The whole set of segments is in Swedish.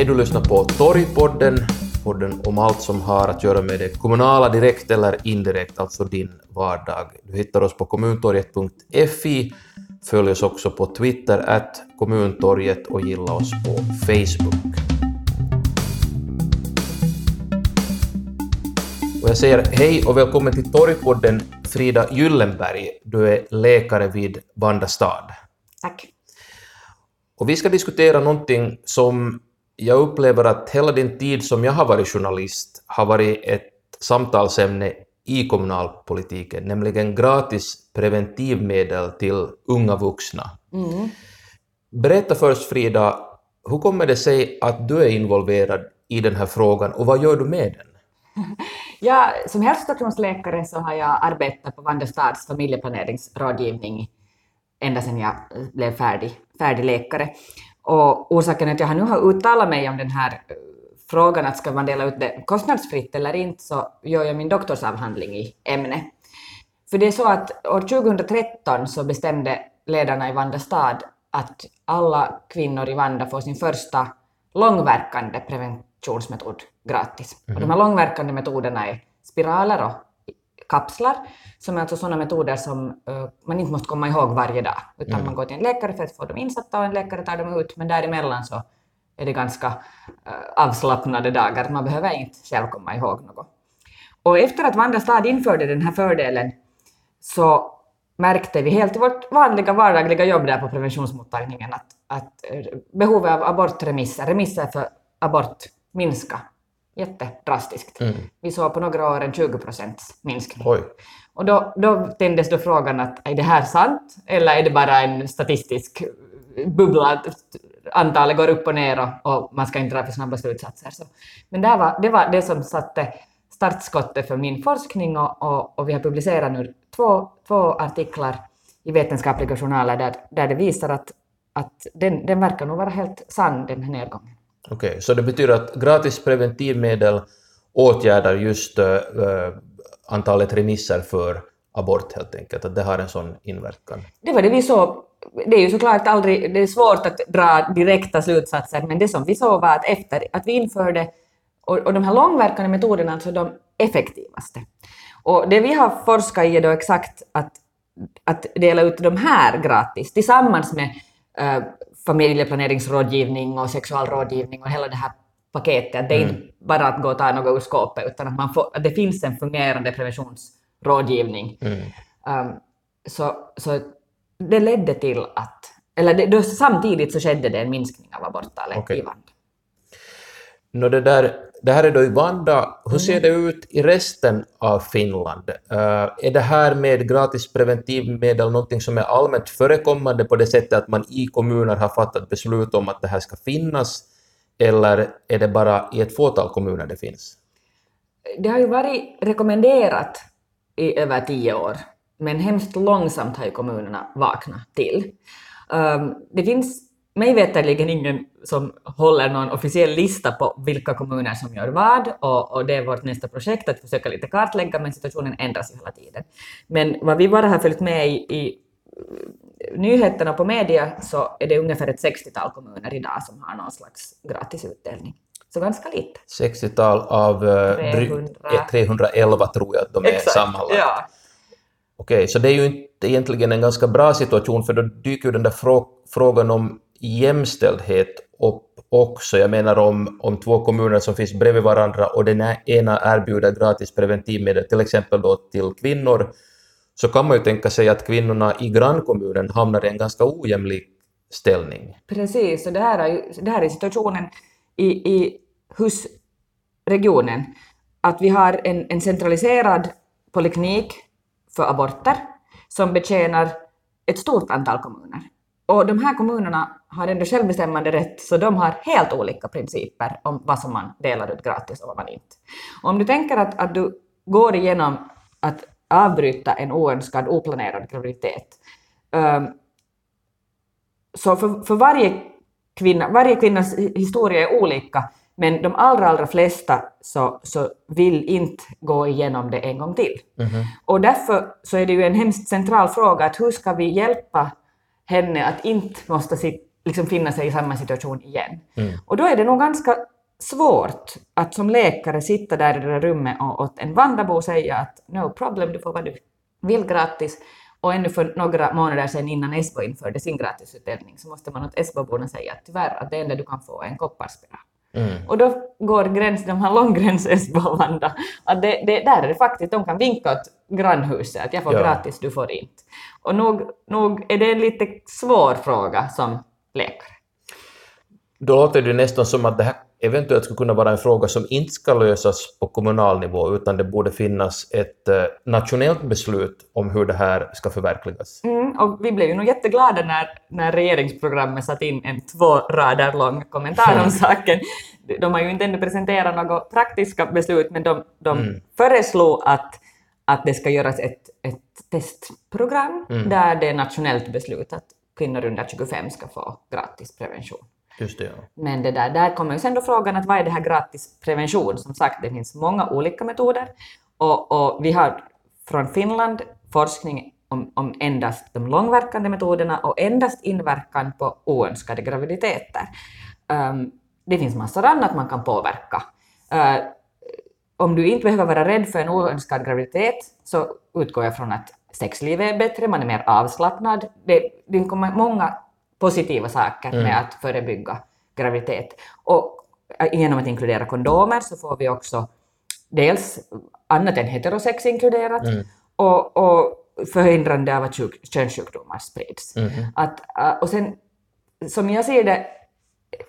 Hej, du lyssnar på Torgpodden, podden om allt som har att göra med det kommunala direkt eller indirekt, alltså din vardag. Du hittar oss på kommuntorget.fi, följ oss också på Twitter, att kommuntorget och gilla oss på Facebook. Och jag säger hej och välkommen till Torgpodden Frida Gyllenberg. Du är läkare vid Vanda stad. Tack. Och vi ska diskutera någonting som jag upplever att hela den tid som jag har varit journalist har varit ett samtalsämne i kommunalpolitiken, nämligen gratis preventivmedel till unga vuxna. Mm. Berätta först Frida, hur kommer det sig att du är involverad i den här frågan och vad gör du med den? Ja, som hälsostationsläkare så har jag arbetat på Vanda stads familjeplaneringsrådgivning ända sedan jag blev färdig, färdig läkare. Och orsaken att jag har nu har uttalat mig om den här eh, frågan att ska man dela ut det kostnadsfritt eller inte så gör jag min doktorsavhandling i ämnet. För det är så att år 2013 så bestämde ledarna i Vanda stad att alla kvinnor i Vanda får sin första långverkande preventionsmetod gratis. Mm. Och de här långverkande metoderna är spiraler och kapslar, som är alltså sådana metoder som uh, man inte måste komma ihåg varje dag, utan mm. man går till en läkare för att få dem insatta och en läkare tar dem ut, men däremellan så är det ganska uh, avslappnade dagar, man behöver inte själv komma ihåg något. Och efter att Vanda stad införde den här fördelen så märkte vi helt i vårt vanliga vardagliga jobb där på preventionsmottagningen att, att behovet av abortremisser, remisser för abort minska jättedrastiskt. Mm. Vi såg på några år en 20 procents minskning. Oj. Och då, då tändes då frågan att är det här sant eller är det bara en statistisk bubbla att antalet går upp och ner och, och man ska inte dra för snabba slutsatser. Så. Men det var, det var det som satte startskottet för min forskning och, och, och vi har publicerat nu två, två artiklar i vetenskapliga journaler där, där det visar att, att den, den verkar nog vara helt sann, den här nedgången. Okej, okay, så det betyder att gratis preventivmedel åtgärdar just uh, antalet remisser för abort helt enkelt, att det har en sån inverkan? Det var det vi såg. Det är ju såklart aldrig, det är svårt att dra direkta slutsatser, men det som vi såg var att efter att vi införde, och, och de här långverkande metoderna, alltså de effektivaste. Och det vi har forskat i är då exakt att, att dela ut de här gratis tillsammans med äh, familjeplaneringsrådgivning och sexualrådgivning och hela det här paketet. Det är mm. inte bara att gå och ta något ur skåpet, utan att, man får, att det finns en fungerande preventionsrådgivning. Mm. Um, så, så det ledde till att, eller det, då, samtidigt så skedde det en minskning av aborttalet okay. i Vanda. No, det, där, det här är då i Vanda. Hur ser mm. det ut i resten av Finland? Uh, är det här med gratis preventivmedel någonting som är allmänt förekommande på det sättet att man i kommuner har fattat beslut om att det här ska finnas, eller är det bara i ett fåtal kommuner det finns? Det har ju varit rekommenderat i över tio år, men hemskt långsamt har ju kommunerna vaknat till. Um, det finns mig veterligen ingen som håller någon officiell lista på vilka kommuner som gör vad och, och det är vårt nästa projekt att försöka lite kartlägga men situationen ändras ju hela tiden. Men vad vi bara har följt med i, i nyheterna på media så är det ungefär ett 60-tal kommuner idag som har någon slags gratisutdelning. Så ganska lite. 60-tal av 300. 311 tror jag att de är Exakt, sammanlagt. Ja. Okej, så det är ju inte egentligen en ganska bra situation för då dyker ju den där frå frågan om jämställdhet upp också. Jag menar om, om två kommuner som finns bredvid varandra och den ena erbjuder gratis preventivmedel, till exempel då till kvinnor, så kan man ju tänka sig att kvinnorna i grannkommunen hamnar i en ganska ojämlik ställning. Precis, och det här är, det här är situationen i, i husregionen, att vi har en, en centraliserad poliklinik för aborter som betjänar ett stort antal kommuner. Och de här kommunerna har ändå självbestämmande rätt, så de har helt olika principer om vad som man delar ut gratis och vad man inte. Och om du tänker att, att du går igenom att avbryta en oönskad, oplanerad graviditet, um, så för, för varje kvinna, varje kvinnas historia är olika, men de allra, allra flesta så, så vill inte gå igenom det en gång till. Mm -hmm. Och därför så är det ju en hemskt central fråga att hur ska vi hjälpa henne att inte måste liksom finna sig i samma situation igen. Och då är det nog ganska svårt att som läkare sitta där i det där rummet och åt en vandrarbo säga att no problem, du får vad du vill gratis. Och ännu för några månader sedan innan Esbo införde sin gratisutdelning så måste man åt Esboborna säga att tyvärr att det enda du kan få är en kopparspiral. Och då går gränsen, de har lång gräns Esbo och Vanda, att det, det, där är det faktiskt, de kan vinka åt grannhuset att jag får Ja. gratis, du får inte. Och nog, nog är det en lite svår fråga som läkare. Då låter det nästan som att det här eventuellt skulle kunna vara en fråga som inte ska lösas på kommunal nivå, utan det borde finnas ett eh, nationellt beslut om hur det här ska förverkligas. Mm, och vi blev ju nog jätteglada när, när regeringsprogrammet satt in en två rader lång kommentar om saken. De har ju inte ännu presenterat några praktiska beslut, men de, de föreslog att, att det ska göras ett, ett testprogram där det är nationellt beslut att kvinnor under 25 ska få gratis prevention. Just det, ja. Men det där, där kommer ju sen då frågan att vad är det här gratis prevention? Som sagt, det finns många olika metoder och, och vi har från Finland forskning om, om endast de långverkande metoderna och endast inverkan på oönskade graviditeter. Ehm, det finns massor annat man kan påverka. Eh, om du inte behöver vara rädd för en oönskad graviditet så utgår jag från att sexlivet är bättre, man är mer avslappnad. Det, det kommer många positiva saker med att förebygga graviditet. Och genom att inkludera kondomer så får vi också dels annat än heterosex inkluderat och, och förhindrande av att sjuk, könssjukdomar sprids. Att, äh, och sen, som jag ser det,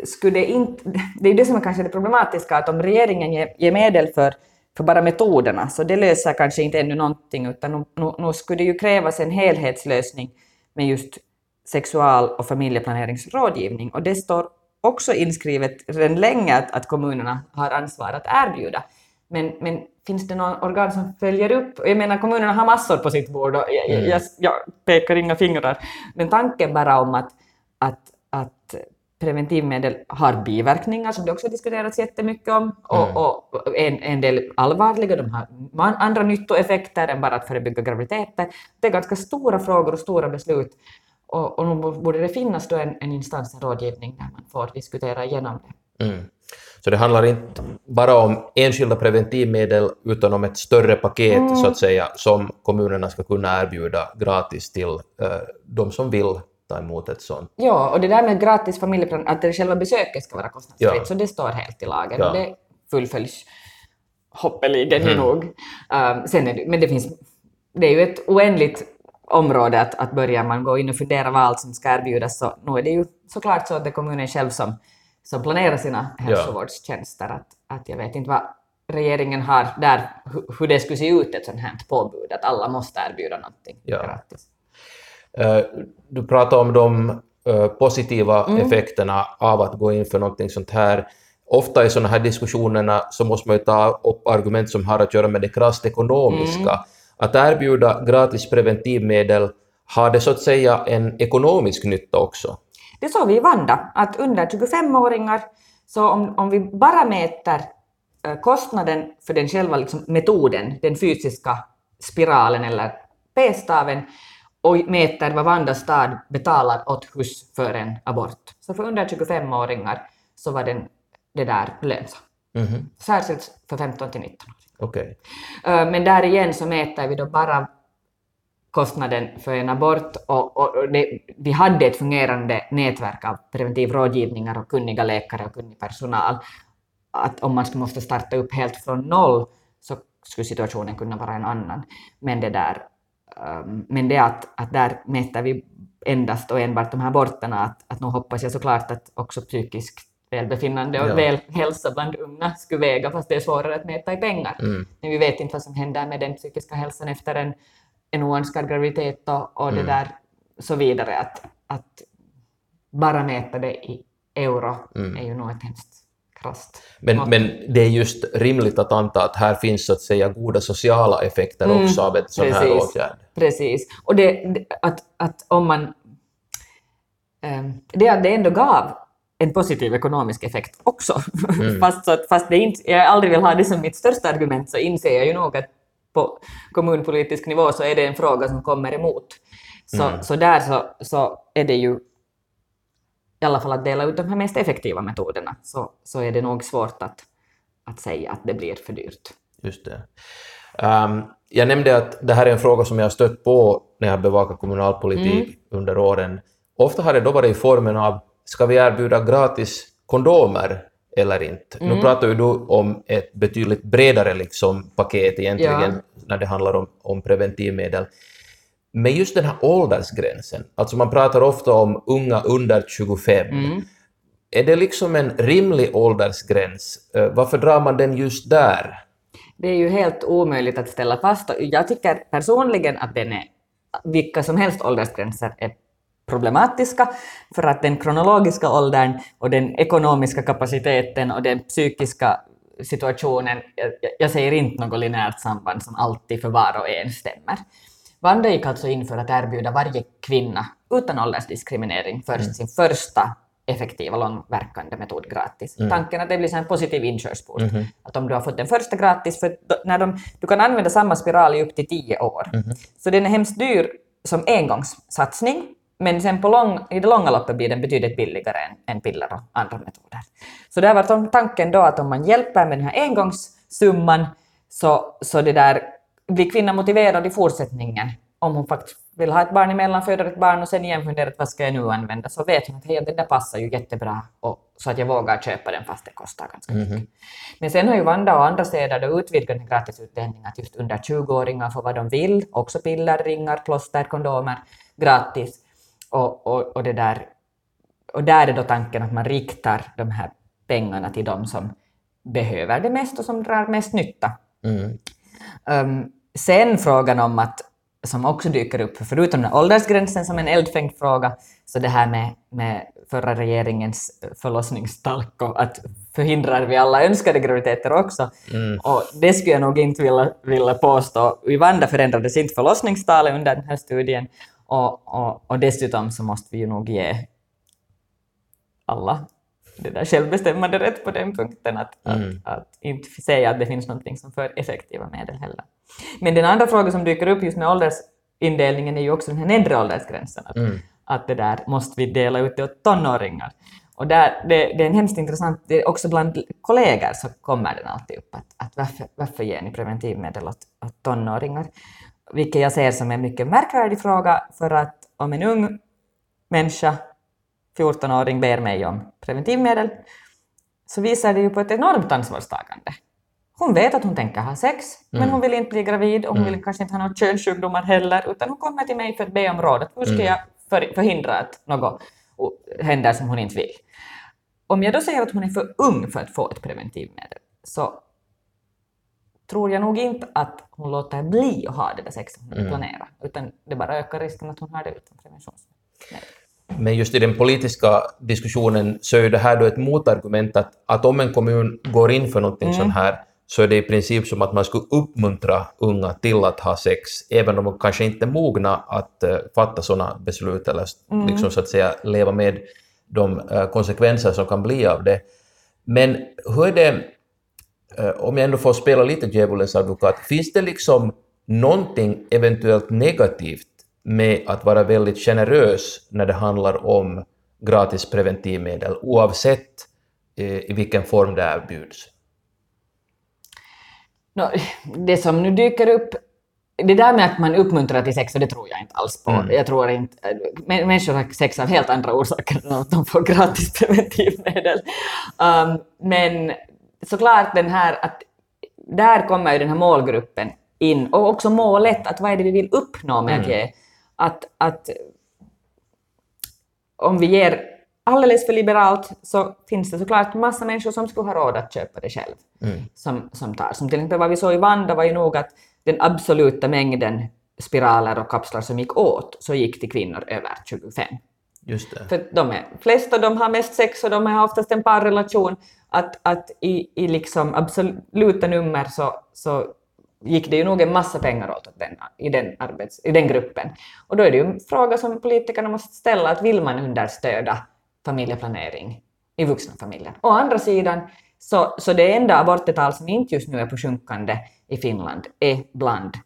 skulle det inte... Det är det som är kanske det problematiska, att om regeringen ger, ger medel för, för bara metoderna, så det löser kanske inte ännu någonting, utan nu, nu, nu skulle det ju krävas en helhetslösning med just sexual och familjeplaneringsrådgivning. Och det står också inskrivet redan länge att, att kommunerna har ansvar att erbjuda. Men, men finns det någon organ som följer upp? Jag menar, kommunerna har massor på sitt bord och jag, jag, jag, jag pekar inga fingrar. Men tanken bara om att, att, att preventivmedel har biverkningar som det också diskuterats jättemycket om och, och en, en del allvarliga, de har andra nyttoeffekter än bara att förebygga graviditeter. Det är ganska stora frågor och stora beslut och, och nu borde det finnas då en, en instans, en rådgivning där man får diskutera igenom det. Mm. Så det handlar inte bara om enskilda preventivmedel utan om ett större paket så att säga som kommunerna ska kunna erbjuda gratis till eh, de som vill ta emot ett sånt. Ja, och det där med gratis familjeplan, att det själva besöket ska vara kostnadsfritt, Ja. så det står helt i lagen Ja. och det fullföljs hoppeligen mm. nog. Um, sen det, men det finns, det är ju ett oändligt område att, att börjar man gå in och fundera vad allt som ska erbjudas så nu är det ju såklart så att det är kommunen själv som, som planerar sina hälsovårdstjänster. Att, att jag vet inte vad regeringen har där, hu- hur det skulle se ut ett sånt här påbud, att alla måste erbjuda någonting Ja. gratis. Eh, Du pratar om de eh, positiva effekterna av att gå in för någonting sånt här. Ofta i sådana här diskussionerna så måste man ju ta upp argument som har att göra med det krasst ekonomiska. Att erbjuda gratis preventivmedel, har det så att säga en ekonomisk nytta också? Det såg vi i Vanda, att under 25-åringar, så om, om vi bara mäter eh, kostnaden för den själva liksom, metoden, den fysiska spiralen eller p-staven, och mäter vad Vanda stad betalar åt hus för en abort. Så för under 25-åringar så var den, det där lönsam. Mhm, Särskilt för 15 till 19 Okej. Eh, Men där igen så mäter vi då bara kostnaden för en abort och, och det, vi hade ett fungerande nätverk av preventivrådgivningar och kunniga läkare och kunnig personal. Att om man skulle måste starta upp helt från noll så skulle situationen kunna vara en annan. Men det där men det att, att där mäter vi endast och enbart de här aborterna, att, att nu hoppas jag såklart att också psykiskt välbefinnande och Ja. välhälsa bland unga skulle väga, fast det är svårare att mäta i pengar. Mm. Men vi vet inte vad som händer med den psykiska hälsan efter en, en oönskad graviditet och, och det där så vidare. Att, att bara mäta det i euro är ju nog ett hemskt krasst Men, mått. men det är just rimligt att anta att här finns så att säga goda sociala effekter också av ett sån här precis. åtgärd. Precis. Och det, att, att om man... ehm, det att det ändå gav en positiv ekonomisk effekt också. fast, så att, fast det inte, jag aldrig vill ha det som mitt största argument så inser jag ju nog att på kommunpolitisk nivå så är det en fråga som kommer emot. Så, så där så, så är det ju i alla fall att dela ut de här mest effektiva metoderna, så, så är det nog svårt att, att säga att det blir för dyrt. Just det. Um, jag nämnde att det här är en fråga som jag har stött på när jag bevakat kommunalpolitik mm. under åren. Ofta har det då varit i formen av ska vi erbjuda gratis kondomer eller inte? Mm. Nu pratar ju du om ett betydligt bredare liksom, paket egentligen ja. när det handlar om, om preventivmedel. Men just den här åldersgränsen, alltså man pratar ofta om unga under 25. Mm. Är det liksom en rimlig åldersgräns? Eh, varför drar man den just där? Det är ju helt omöjligt att ställa fast. Jag tycker personligen att den är, vilka som helst åldersgränser är problematiska för att den kronologiska åldern och den ekonomiska kapaciteten och den psykiska situationen, jag, jag säger inte något linjärt samband som alltid för var och en stämmer. Vanda gick alltså in för att erbjuda varje kvinna utan åldersdiskriminering först mm. sin första effektiva långverkande metod gratis. Mm. Tanken att det blir en positiv inkörsport. Mm. Att om du har fått den första gratis, för när de, du kan använda samma spiral i upp till tio år. Mm. Så den är hemskt dyr som engångssatsning, men sen på lång, i det långa loppet blir den betydligt billigare än, än piller och andra metoder. Så det har varit tanken då att om man hjälper med den här engångssumman så, så det där, blir kvinnan motiverad i fortsättningen om hon faktiskt vill ha ett barn emellan, föder ett barn och sen igen funderar vad ska jag nu använda, så vet hon att hej, det där passar ju jättebra och, så att jag vågar köpa den fast det kostar ganska mycket. Mm. Men sen har ju Vanda och andra städer utvidgat den gratisutdelningen att just under 20-åringar får vad de vill, också piller, ringar, plåster, kondomer gratis. Och, och, och, det där, och där är då tanken att man riktar de här pengarna till de som behöver det mest och som drar mest nytta. Mm. Um, sen frågan om att som också dyker upp, förutom den åldersgränsen som en eldfängd fråga, så det här med, med förra regeringens förlossningstalk och att förhindrar vi alla önskade graviditeter också. Mm. Och det skulle jag nog inte vilja, vilja påstå. I Vanda förändrades inte förlossningstalet under den här studien och, och, och dessutom så måste vi ju nog ge alla det där självbestämmande rätt på den punkten, att, mm. att, att, inte säga att det finns någonting som för effektiva medel heller. Men den andra frågan som dyker upp just med åldersindelningen är ju också den här nedre åldersgränsen. Att, mm. att det där måste vi dela ut åt tonåringar. Och där, det, det är en hemskt intressant, det är också bland kollegor så kommer den alltid upp, att, att varför, varför ger ni preventivmedel åt, åt tonåringar? Vilket jag ser som en mycket märkvärdig fråga, för att om en ung människa, 14-åring, ber mig om preventivmedel, så visar det ju på ett enormt ansvarstagande. Hon vet att hon tänker ha sex, mm. men hon vill inte bli gravid och hon mm. vill kanske inte ha några könssjukdomar heller, utan hon kommer till mig för att be om råd. Hur ska mm. jag för, förhindra att något händer som hon inte vill? Om jag då säger att hon är för ung för att få ett preventivmedel, så tror jag nog inte att hon låter bli att ha det där sexet hon mm. planerar, utan det bara ökar risken att hon har det utan preventionsmedel. Men just i den politiska diskussionen så är det här då ett motargument att, att om en kommun går in för någonting mm. sånt här så är det i princip som att man skulle uppmuntra unga till att ha sex, även om de kanske inte är mogna att uh, fatta sådana beslut eller mm. liksom, så att säga leva med de uh, konsekvenser som kan bli av det. Men hur är det, uh, om jag ändå får spela lite djävulens advokat, finns det liksom någonting eventuellt negativt med att vara väldigt generös när det handlar om gratis preventivmedel, oavsett i vilken form det erbjuds? No, det som nu dyker upp, det där med att man uppmuntrar till sex, det tror jag inte alls på. Mm. Jag tror inte, människor har sex av helt andra orsaker än att de får gratis preventivmedel. Um, men såklart den här att där kommer ju den här målgruppen in och också målet, att vad är det vi vill uppnå med mm. att ge? Att, att om vi ger alldeles för liberalt så finns det såklart massa människor som skulle ha råd att köpa det själv. Mm. Som, som tar. Som till exempel vad vi såg i Vanda var ju nog att den absoluta mängden spiraler och kapslar som gick åt, så gick till kvinnor över 25. Just det. För de är flest och de har mest sex och de har oftast en parrelation. Att, att i, i liksom absoluta nummer så, så gick det ju nog en massa pengar åt den, i, den arbets, i den gruppen. Och då är det ju en fråga som politikerna måste ställa, att vill man understöda familjeplanering i vuxna familjer. Å andra sidan, så, så det enda abortetal som inte just nu är på sjunkande i Finland är bland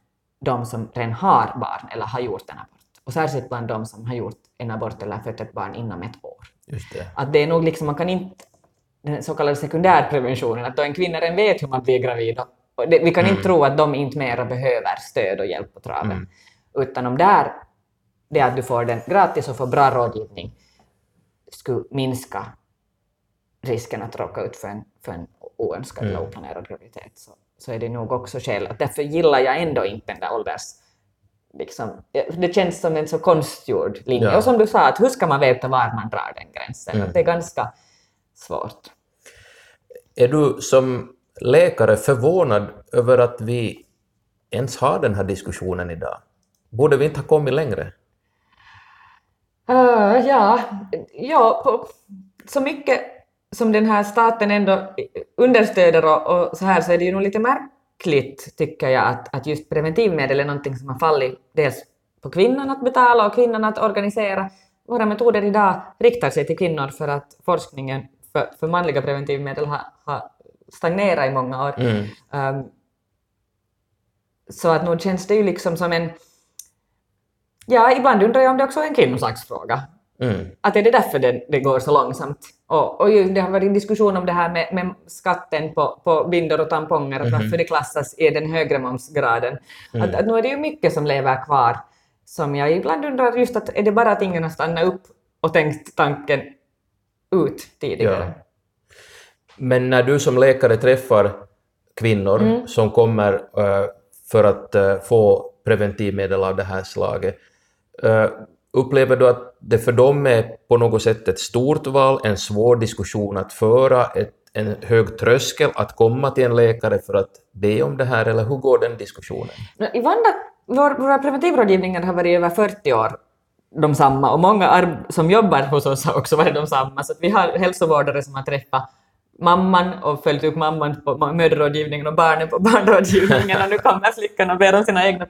de som redan har barn eller har gjort en abort. Och särskilt bland de som har gjort en abort eller fött ett barn inom ett år. Just det. Att det är nog liksom, man kan inte, den så kallade sekundärpreventionen, att då en kvinna redan vet hur man blir gravid, och det, vi kan inte tro att de inte mera behöver stöd och hjälp på traven. Mm. Utan om där, det att du får den gratis och får bra rådgivning, skulle minska risken att råka ut för en, för en oönskad eller Mm. oplanerad graviditet, så, så är det nog också skäl. Därför gillar jag ändå inte den där ålders... Liksom, det känns som en så konstgjord linje. Ja. Och som du sa, att hur ska man veta var man drar den gränsen? Mm. Det är ganska svårt. Är du som läkare förvånad över att vi ens har den här diskussionen idag? Borde vi inte ha kommit längre? Uh, ja, ja på, så mycket som den här staten ändå understöder och, och så här så är det ju nog lite märkligt tycker jag att, att just preventivmedel är någonting som har fallit dels på kvinnan att betala och kvinnan att organisera. Våra metoder idag riktar sig till kvinnor för att forskningen för, för manliga preventivmedel har, har stagnerat i många år. Mm. Um, så att nog känns det ju liksom som en... Ja, ibland undrar jag om det också är en kvinnosaksfråga. Mm. Att är det därför det, det går så långsamt? Och, och ju, det har varit en diskussion om det här med, med skatten på, på bindor och tamponger, att varför det klassas i den högre momsgraden. Att, att nu är det ju mycket som lever kvar, som jag ibland undrar just att är det bara att ingen har stannat upp och tänkt tanken ut tidigare? Ja. Men när du som läkare träffar kvinnor Mm. som kommer eh, för att eh, få preventivmedel av det här slaget, Eh, upplever du att det för dem är på något sätt ett stort val, en svår diskussion att föra, ett, en hög tröskel att komma till en läkare för att be om det här, eller hur går den diskussionen? I Vanda, vår, våra preventivrådgivningar har varit över 40 år de samma och många som jobbar hos oss har också varit de samma. Så att vi har hälsovårdare som har träffat mamman och följt upp mamman på mödrarådgivningen och barnen på barnrådgivningen och nu kommer flickan och ber om sina egna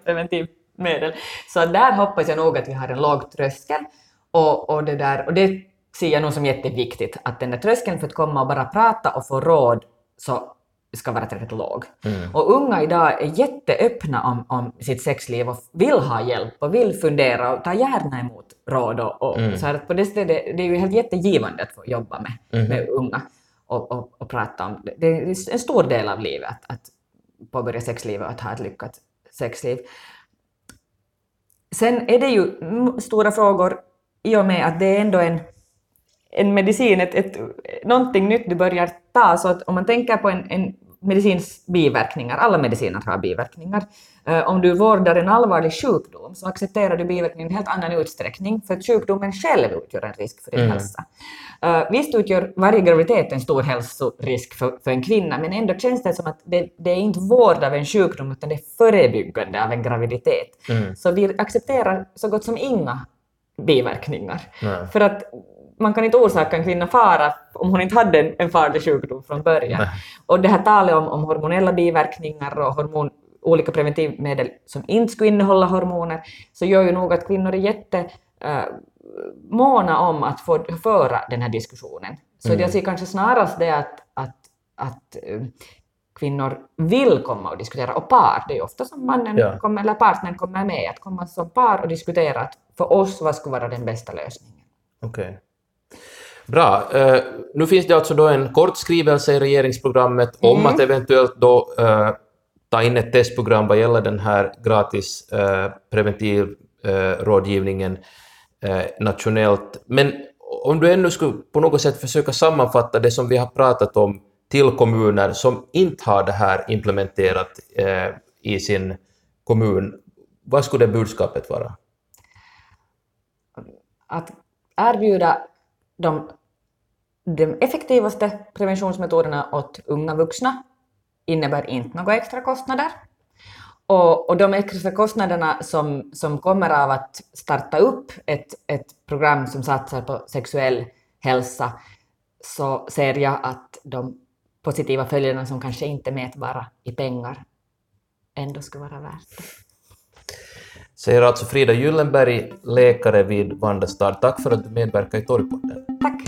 preventivmedel. Så där hoppas jag nog att vi har en låg tröskel och, och, det, där, och det ser jag nog som jätteviktigt att den där tröskeln för att komma och bara prata och få råd så ska vara tillräckligt låg. Mm. Och unga idag är jätteöppna om, om sitt sexliv och vill ha hjälp och vill fundera och ta gärna emot råd. Och, och Mm. så här, att på det stället, det är ju helt jättegivande att få jobba med, Mhm. med unga och, och, och prata om det. Det är en stor del av livet att, att påbörja sexlivet och att ha ett lyckat sexliv. Sen är det ju stora frågor i och med att det är ändå en, en medicin, ett, ett, någonting nytt du börjar ta. Så att om man tänker på en, en medicins biverkningar, alla mediciner har biverkningar. Eh, om du vårdar en allvarlig sjukdom så accepterar du biverkningen i en helt annan utsträckning för att sjukdomen själv utgör en risk för din Mm. hälsa. Uh, visst utgör varje graviditet en stor hälsorisk för, för en kvinna, men ändå känns det som att det, det är inte vård av en sjukdom utan det är förebyggande av en graviditet. Mm. Så vi accepterar så gott som inga biverkningar. Nej. För att man kan inte orsaka en kvinna fara om hon inte hade en, en farlig sjukdom från början. Nej. Och det här talet om, om hormonella biverkningar och hormon, olika preventivmedel som inte skulle innehålla hormoner, så gör ju nog att kvinnor är jätte eh, måna om att få föra den här diskussionen. Så Mm. jag ser kanske snarast det att, att, att eh, kvinnor vill komma och diskutera, och par, det är ju ofta som mannen Ja. kommer, eller partnern kommer med, att komma som par och diskutera att för oss vad skulle vara den bästa lösningen. Okej. Bra. Eh, nu finns det alltså då en kort skrivelse i regeringsprogrammet om Mm. att eventuellt då eh, ta in ett testprogram vad gäller den här gratis eh, preventivrådgivningen nationellt. Men om du ännu skulle på något sätt försöka sammanfatta det som vi har pratat om till kommuner som inte har det här implementerat i sin kommun, vad skulle det budskapet vara? Att erbjuda de, de effektivaste preventionsmetoderna åt unga vuxna innebär inte några extra kostnader. Och, och de extra kostnaderna som, som kommer av att starta upp ett, ett program som satsar på sexuell hälsa, så ser jag att de positiva följderna som kanske inte är mätbara i pengar ändå skulle vara värt det. Säger alltså Frida Gyllenberg, läkare vid Vandestad. Tack för att du medverkar i Torgpodden. Tack!